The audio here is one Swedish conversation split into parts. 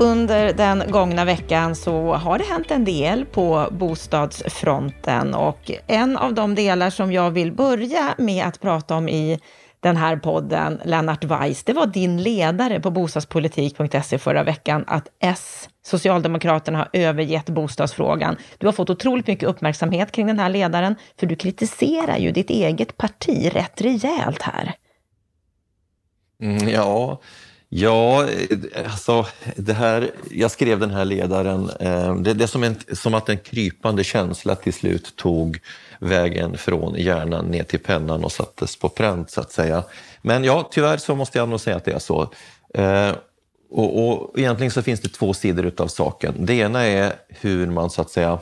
Under den gångna veckan så har det hänt en del på bostadsfronten och en av de delar som jag vill börja med att prata om i den här podden, Lennart Weiss, det var din ledare på bostadspolitik.se förra veckan, att S, Socialdemokraterna, har övergett bostadsfrågan. Du har fått otroligt mycket uppmärksamhet kring den här ledaren, för du kritiserar ju ditt eget parti rätt rejält här. Mm, ja, Ja, eh, alltså det här, jag skrev den här ledaren, eh, det, det är som, en, som att en krypande känsla till slut tog vägen från hjärnan ner till pennan och sattes på pränt så att säga. Men ja, tyvärr så måste jag nog säga att det är så. Eh, och, och egentligen så finns det två sidor utav saken. Det ena är hur man så att säga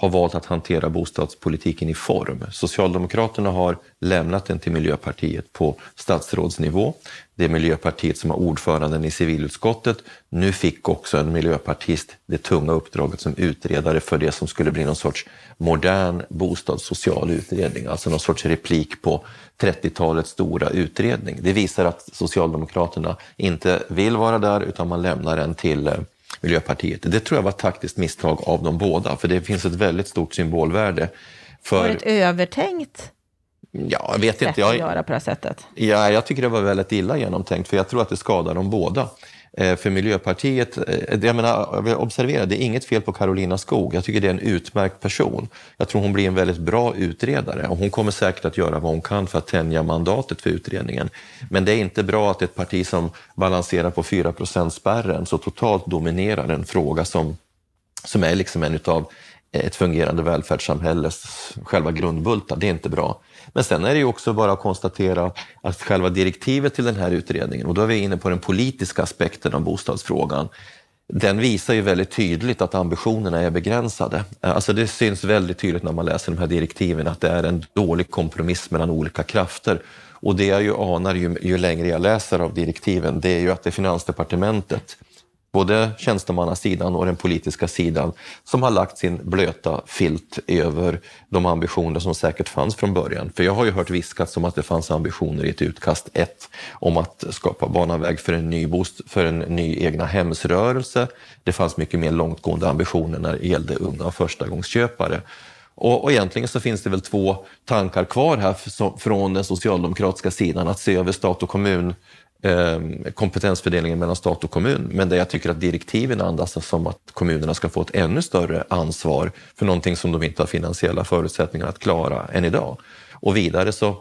har valt att hantera bostadspolitiken i form. Socialdemokraterna har lämnat den till Miljöpartiet på statsrådsnivå. Det är Miljöpartiet som har ordföranden i civilutskottet. Nu fick också en miljöpartist det tunga uppdraget som utredare för det som skulle bli någon sorts modern bostadssocial utredning, alltså någon sorts replik på 30-talets stora utredning. Det visar att Socialdemokraterna inte vill vara där utan man lämnar den till eh, Miljöpartiet. Det tror jag var ett taktiskt misstag av de båda, för det finns ett väldigt stort symbolvärde. För... Var det ett övertänkt Ja, jag vet inte. Jag, att göra på det här sättet? Ja, jag tycker det var väldigt illa genomtänkt, för jag tror att det skadar dem båda. Eh, för Miljöpartiet, eh, jag menar, observera, det är inget fel på Carolina Skog. Jag tycker det är en utmärkt person. Jag tror hon blir en väldigt bra utredare och hon kommer säkert att göra vad hon kan för att tänja mandatet för utredningen. Men det är inte bra att ett parti som balanserar på 4 spärren så totalt dominerar en fråga som, som är liksom en utav ett fungerande välfärdssamhälles själva grundbultar. Det är inte bra. Men sen är det ju också bara att konstatera att själva direktivet till den här utredningen, och då är vi inne på den politiska aspekten av bostadsfrågan, den visar ju väldigt tydligt att ambitionerna är begränsade. Alltså det syns väldigt tydligt när man läser de här direktiven att det är en dålig kompromiss mellan olika krafter. Och det jag ju anar ju, ju längre jag läser av direktiven, det är ju att det är Finansdepartementet både tjänstemannasidan och den politiska sidan som har lagt sin blöta filt över de ambitioner som säkert fanns från början. För jag har ju hört viskat som att det fanns ambitioner i ett utkast 1 om att skapa banaväg för en ny, bost, för en ny egna hemsrörelse. Det fanns mycket mer långtgående ambitioner när det gällde unga och förstagångsköpare. Och, och egentligen så finns det väl två tankar kvar här från den socialdemokratiska sidan, att se över stat och kommun Ehm, kompetensfördelningen mellan stat och kommun. Men där jag tycker att direktiven andas som att kommunerna ska få ett ännu större ansvar för någonting som de inte har finansiella förutsättningar att klara än idag. Och vidare så,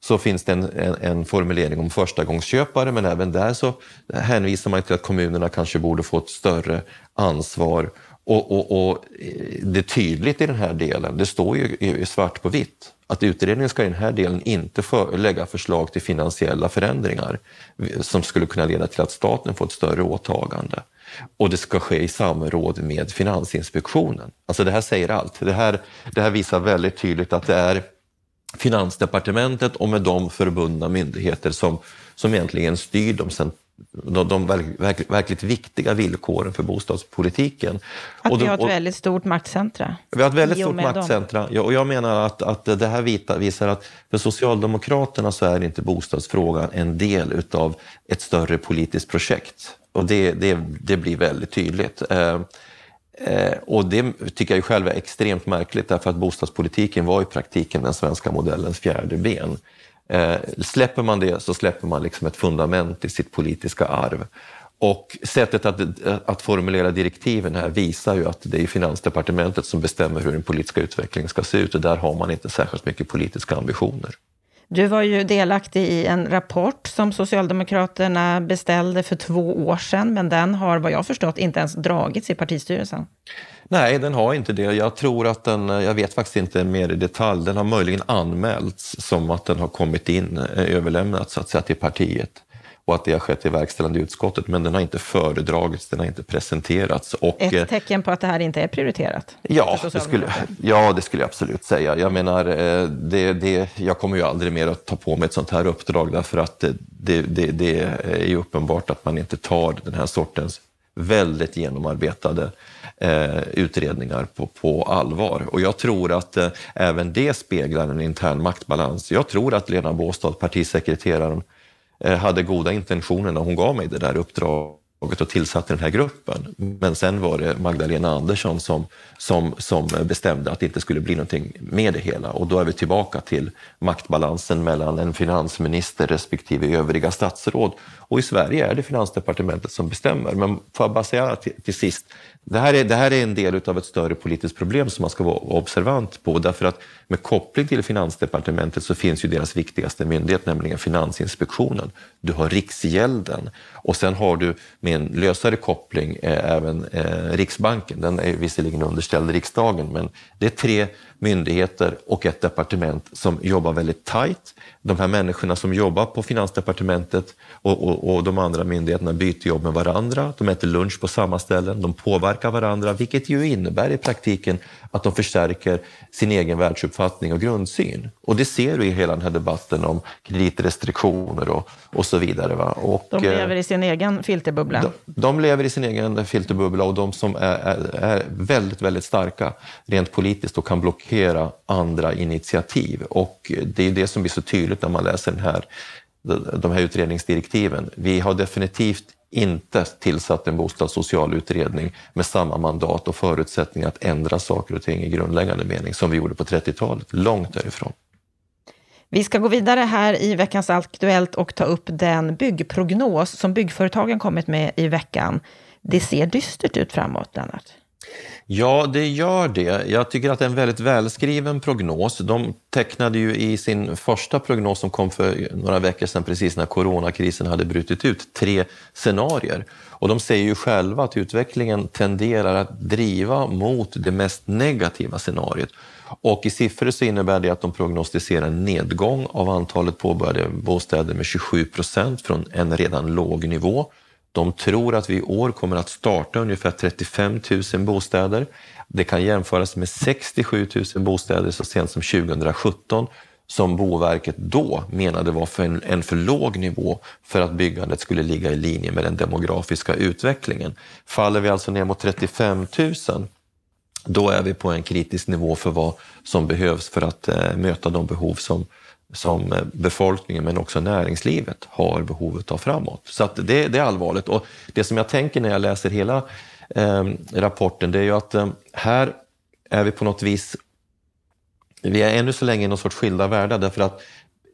så finns det en, en, en formulering om förstagångsköpare men även där så hänvisar man till att kommunerna kanske borde få ett större ansvar och, och, och, eh, det är tydligt i den här delen, det står ju svart på vitt, att utredningen ska i den här delen inte för, lägga förslag till finansiella förändringar som skulle kunna leda till att staten får ett större åtagande. Och det ska ske i samråd med Finansinspektionen. Alltså det här säger allt. Det här, det här visar väldigt tydligt att det är Finansdepartementet och med dem förbundna myndigheter som, som egentligen styr de de, de verk, verkligt viktiga villkoren för bostadspolitiken. Att vi har ett väldigt stort maktcentra. Vi har ett väldigt stort maktcentra. Ja, och jag menar att, att det här visar att för Socialdemokraterna så är inte bostadsfrågan en del utav ett större politiskt projekt. Och det, det, det blir väldigt tydligt. Eh, eh, och det tycker jag själv är extremt märkligt därför att bostadspolitiken var i praktiken den svenska modellens fjärde ben. Eh, släpper man det så släpper man liksom ett fundament i sitt politiska arv. Och sättet att, att formulera direktiven här visar ju att det är Finansdepartementet som bestämmer hur den politiska utvecklingen ska se ut och där har man inte särskilt mycket politiska ambitioner. Du var ju delaktig i en rapport som Socialdemokraterna beställde för två år sedan, men den har vad jag förstått inte ens dragits i partistyrelsen. Nej, den har inte det. Jag tror att den, jag vet faktiskt inte mer i detalj, den har möjligen anmälts som att den har kommit in, eh, överlämnats så att säga till partiet och att det har skett i verkställande utskottet, men den har inte föredragits, den har inte presenterats. Och, Ett eh, tecken på att det här inte är prioriterat? Ja, det skulle, ja, det skulle jag absolut säga. Jag menar, eh, det, det, jag kommer ju aldrig mer att ta på mig ett sånt här uppdrag därför att det, det, det är ju uppenbart att man inte tar den här sortens väldigt genomarbetade eh, utredningar på, på allvar. Och jag tror att eh, även det speglar en intern maktbalans. Jag tror att Lena Båstad, partisekreteraren, Eh, hade goda intentioner när hon gav mig det där uppdraget och tillsatte den här gruppen. Men sen var det Magdalena Andersson som, som, som bestämde att det inte skulle bli någonting med det hela. Och då är vi tillbaka till maktbalansen mellan en finansminister respektive övriga statsråd. Och i Sverige är det Finansdepartementet som bestämmer. Men får jag bara säga till, till sist, det här, är, det här är en del av ett större politiskt problem som man ska vara observant på. Därför att med koppling till Finansdepartementet så finns ju deras viktigaste myndighet, nämligen Finansinspektionen. Du har Riksgälden och sen har du med en lösare koppling eh, även eh, Riksbanken. Den är visserligen underställd riksdagen, men det är tre myndigheter och ett departement som jobbar väldigt tajt. De här människorna som jobbar på Finansdepartementet och, och, och de andra myndigheterna byter jobb med varandra. De äter lunch på samma ställen, de påverkar varandra, vilket ju innebär i praktiken att de förstärker sin egen världsuppfattning och grundsyn. Och det ser du i hela den här debatten om kreditrestriktioner och, och så vidare. Va? Och, de lever i sin egen filterbubbla. De, de lever i sin egen filterbubbla och de som är, är, är, väldigt, väldigt starka rent politiskt och kan blockera andra initiativ. Och det är det som blir så tydligt när man läser den här, de här utredningsdirektiven. Vi har definitivt inte tillsatt en bostadssocial utredning med samma mandat och förutsättningar att ändra saker och ting i grundläggande mening som vi gjorde på 30-talet. Långt därifrån. Vi ska gå vidare här i veckans Aktuellt och ta upp den byggprognos som byggföretagen kommit med i veckan. Det ser dystert ut framåt, Lennart. Ja, det gör det. Jag tycker att det är en väldigt välskriven prognos. De tecknade ju i sin första prognos som kom för några veckor sedan, precis när coronakrisen hade brutit ut, tre scenarier. Och de säger ju själva att utvecklingen tenderar att driva mot det mest negativa scenariot. Och i siffror så innebär det att de prognostiserar en nedgång av antalet påbörjade bostäder med 27 procent från en redan låg nivå. De tror att vi i år kommer att starta ungefär 35 000 bostäder. Det kan jämföras med 67 000 bostäder så sent som 2017 som Boverket då menade var för en, en för låg nivå för att byggandet skulle ligga i linje med den demografiska utvecklingen. Faller vi alltså ner mot 35 000 då är vi på en kritisk nivå för vad som behövs för att eh, möta de behov som, som eh, befolkningen men också näringslivet har behovet av framåt. Så det, det, är allvarligt. Och det som jag tänker när jag läser hela eh, rapporten det är ju att eh, här är vi på något vis vi är ännu så länge i någon sorts skilda världar därför att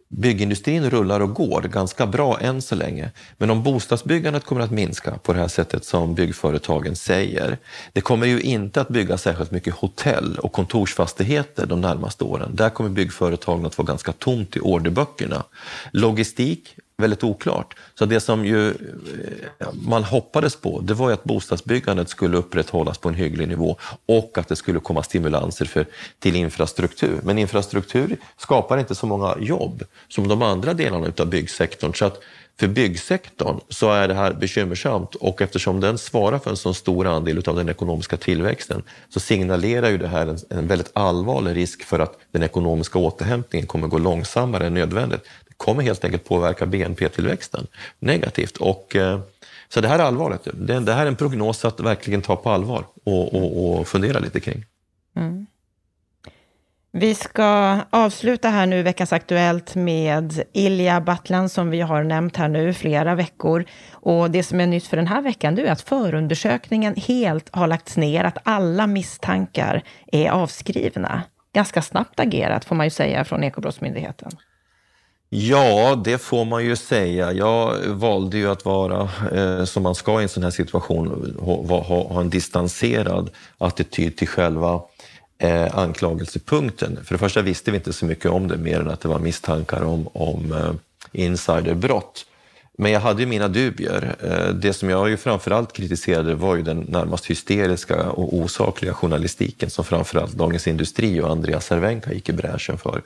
byggindustrin rullar och går ganska bra än så länge. Men om bostadsbyggandet kommer att minska på det här sättet som byggföretagen säger, det kommer ju inte att bygga särskilt mycket hotell och kontorsfastigheter de närmaste åren. Där kommer byggföretagen att få ganska tomt i orderböckerna. Logistik väldigt oklart. Så det som ju eh, man hoppades på, det var ju att bostadsbyggandet skulle upprätthållas på en hygglig nivå och att det skulle komma stimulanser för, till infrastruktur. Men infrastruktur skapar inte så många jobb som de andra delarna av byggsektorn. Så att för byggsektorn så är det här bekymmersamt och eftersom den svarar för en så stor andel av den ekonomiska tillväxten så signalerar ju det här en, en väldigt allvarlig risk för att den ekonomiska återhämtningen kommer gå långsammare än nödvändigt Det kommer helt enkelt påverka BNP-tillväxten negativt. Och, eh, så det här är allvarligt. Det, det här är en prognos att verkligen ta på allvar och, och, och fundera lite kring. Vi ska avsluta här nu veckans Aktuellt med Ilja Battlan som vi har nämnt här nu flera veckor. Och det som är nytt för den här veckan är att förundersökningen helt har lagts ner, att alla misstankar är avskrivna. Ganska snabbt agerat får man ju säga från Ekobrottsmyndigheten. Ja, det får man ju säga. Jag valde ju att vara, eh, som man ska i en sån här situation, ha, ha, ha en distanserad attityd till själva eh, anklagelsepunkten. För det första visste vi inte så mycket om det, mer än att det var misstankar om, om eh, insiderbrott. Men jag hade ju mina dubier. Eh, det som jag ju framförallt kritiserade var ju den närmast hysteriska och osakliga journalistiken som framförallt Dagens Industri och Andreas Cervenka gick i bräschen för.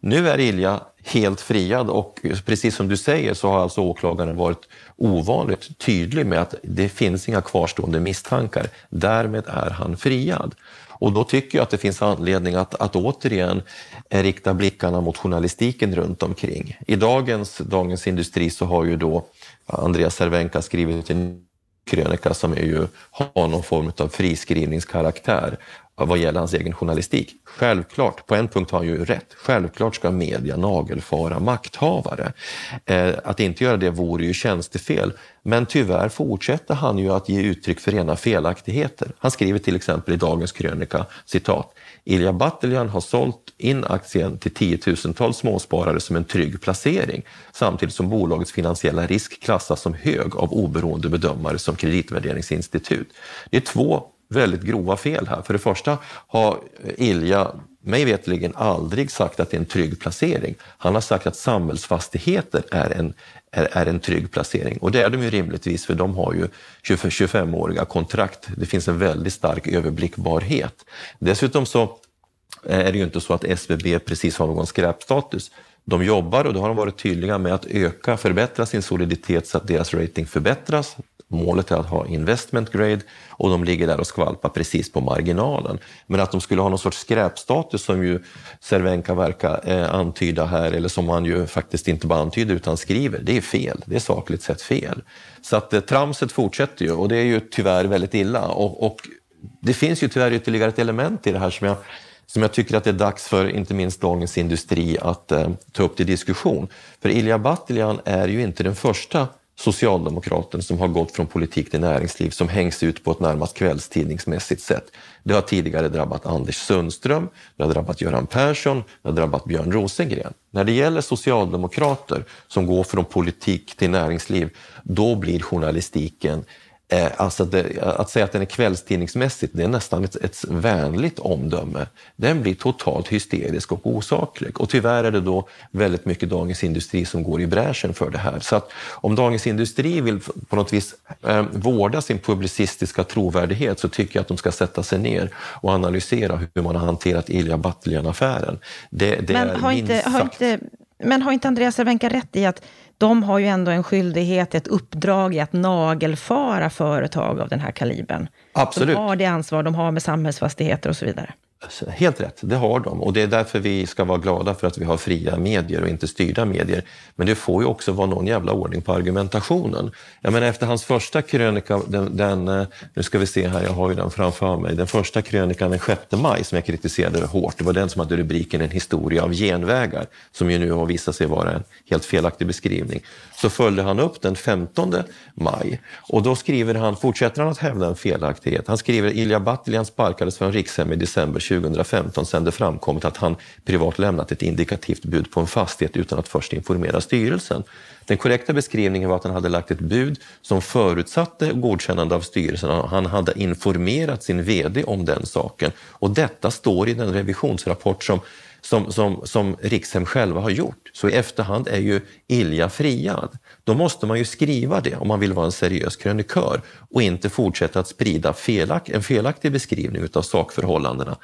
Nu är Ilja helt friad och precis som du säger så har alltså åklagaren varit ovanligt tydlig med att det finns inga kvarstående misstankar. Därmed är han friad. Och då tycker jag att det finns anledning att, att återigen rikta blickarna mot journalistiken runt omkring. I dagens Dagens Industri så har ju då Andreas Cervenka skrivit en krönika som är ju, har någon form av friskrivningskaraktär vad gäller hans egen journalistik. Självklart, på en punkt har han ju rätt, självklart ska media nagelfara makthavare. Eh, att inte göra det vore ju tjänstefel. Men tyvärr fortsätter han ju att ge uttryck för rena felaktigheter. Han skriver till exempel i dagens krönika, citat, Ilja Batljan har sålt in aktien till tiotusentals småsparare som en trygg placering samtidigt som bolagets finansiella risk klassas som hög av oberoende bedömare som kreditvärderingsinstitut. Det är två väldigt grova fel här. För det första har Ilja mig veterligen aldrig sagt att det är en trygg placering. Han har sagt att samhällsfastigheter är en, är, är en trygg placering. Och det är de ju rimligtvis för de har ju 25-åriga kontrakt. Det finns en väldigt stark överblickbarhet. Dessutom så eh, är det ju inte så att SBB precis har någon skräpstatus. De jobbar och då har de varit tydliga med att öka, förbättra sin soliditet så att deras rating förbättras. Målet är att ha investment grade och de ligger där och skvalpar precis på marginalen. Men att de skulle ha någon sorts skräpstatus som ju Cervenka verkar eh, antyda här, eller som han ju faktiskt inte bara antyder utan skriver, det är fel. Det är sakligt sett fel. Så att eh, tramset fortsätter ju och det är ju tyvärr väldigt illa. Och, och det finns ju tyvärr ytterligare ett element i det här som jag som jag tycker att det är dags för inte minst Dagens Industri att eh, ta upp till diskussion. För Ilja Batljan är ju inte den första socialdemokraten som har gått från politik till näringsliv som hängs ut på ett närmast kvällstidningsmässigt sätt. Det har tidigare drabbat Anders Sundström, det har drabbat Göran Persson, det har drabbat Björn Rosengren. När det gäller socialdemokrater som går från politik till näringsliv, då blir journalistiken alltså det, att säga att den är kvällstidningsmässigt, det är nästan ett, ett vänligt omdöme. Den blir totalt hysterisk och osaklig. Och tyvärr är det då väldigt mycket Dagens Industri som går i bräschen för det här. Så att om Dagens Industri vill på något vis eh, vårda sin publicistiska trovärdighet så tycker jag att de ska sätta sig ner och analysera hur man har hanterat Ilja Batljan-affären. Det, det Men har inte, har inte, men har inte Andreas Cervenka rätt i att de har ju ändå en skyldighet, ett uppdrag i att nagelfara företag av den här kalibern. Absolut. De har det ansvar de har med samhällsfastigheter och så vidare. Alltså, helt rätt, det har de. Och det är därför vi ska vara glada för att vi har fria medier och inte styrda medier. Men det får ju också vara någon jävla ordning på argumentationen. Jag menar efter hans första krönika, den, den, eh, nu ska vi se här, jag har ju den framför mig, den första krönikan den 6 maj som jag kritiserade hårt, det var den som hade rubriken En historia av genvägar, som ju nu har visat sig vara en helt felaktig beskrivning. Så följde han upp den 15 maj och då skriver han, fortsätter han att hävda en felaktighet. Han skriver Ilja Batljan sparkades från Rikshem i december 2015 sedan det framkommit att han privat lämnat ett indikativt bud på en fastighet utan att först informera styrelsen. Den korrekta beskrivningen var att han hade lagt ett bud som förutsatte godkännande av styrelsen. Han hade informerat sin VD om den saken. Och detta står i den revisionsrapport som som, som, som Rikshem själva har gjort. Så i efterhand är ju Ilja friad. Då måste man ju skriva det om man vill vara en seriös krönikör och inte fortsätta att sprida felak, en felaktig beskrivning av sakförhållandena.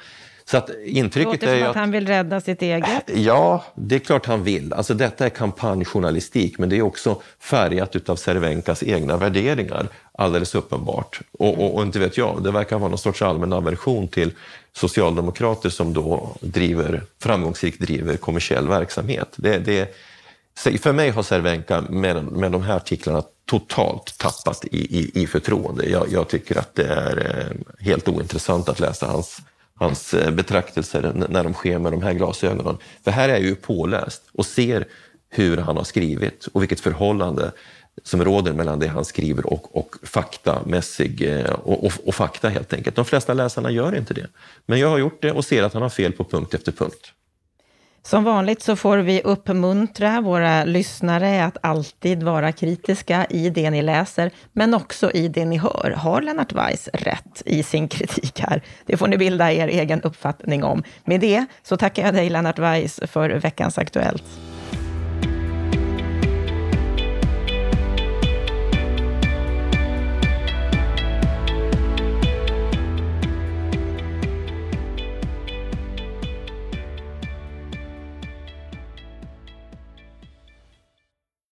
Så att intrycket Låter är som att, att han vill rädda sitt eget. Ja, det är klart han vill. Alltså detta är kampanjjournalistik, men det är också färgat av Cervenkas egna värderingar, alldeles uppenbart. Och, och, och, inte vet jag, det verkar vara någon sorts allmän aversion till socialdemokrater som då driver, framgångsrikt driver kommersiell verksamhet. Det, det, för mig har Cervenka med, med de här artiklarna totalt tappat i, i, i förtroende. Jag, jag, tycker att det är eh, helt ointressant att läsa hans hans eh, betraktelser när de sker med de här glasögonen. För här är jag ju påläst och ser hur han har skrivit och vilket förhållande som råder mellan det han skriver och, och faktamässig eh, och, och, och, fakta helt enkelt. De flesta läsarna gör inte det. Men jag har gjort det och ser att han har fel på punkt efter punkt. Som vanligt så får vi uppmuntra våra lyssnare att alltid vara kritiska i det ni läser, men också i det ni hör. Har Lennart Weiss rätt i sin kritik här? Det får ni bilda er egen uppfattning om. Med det så tackar jag dig, Lennart Weiss, för veckans Aktuellt.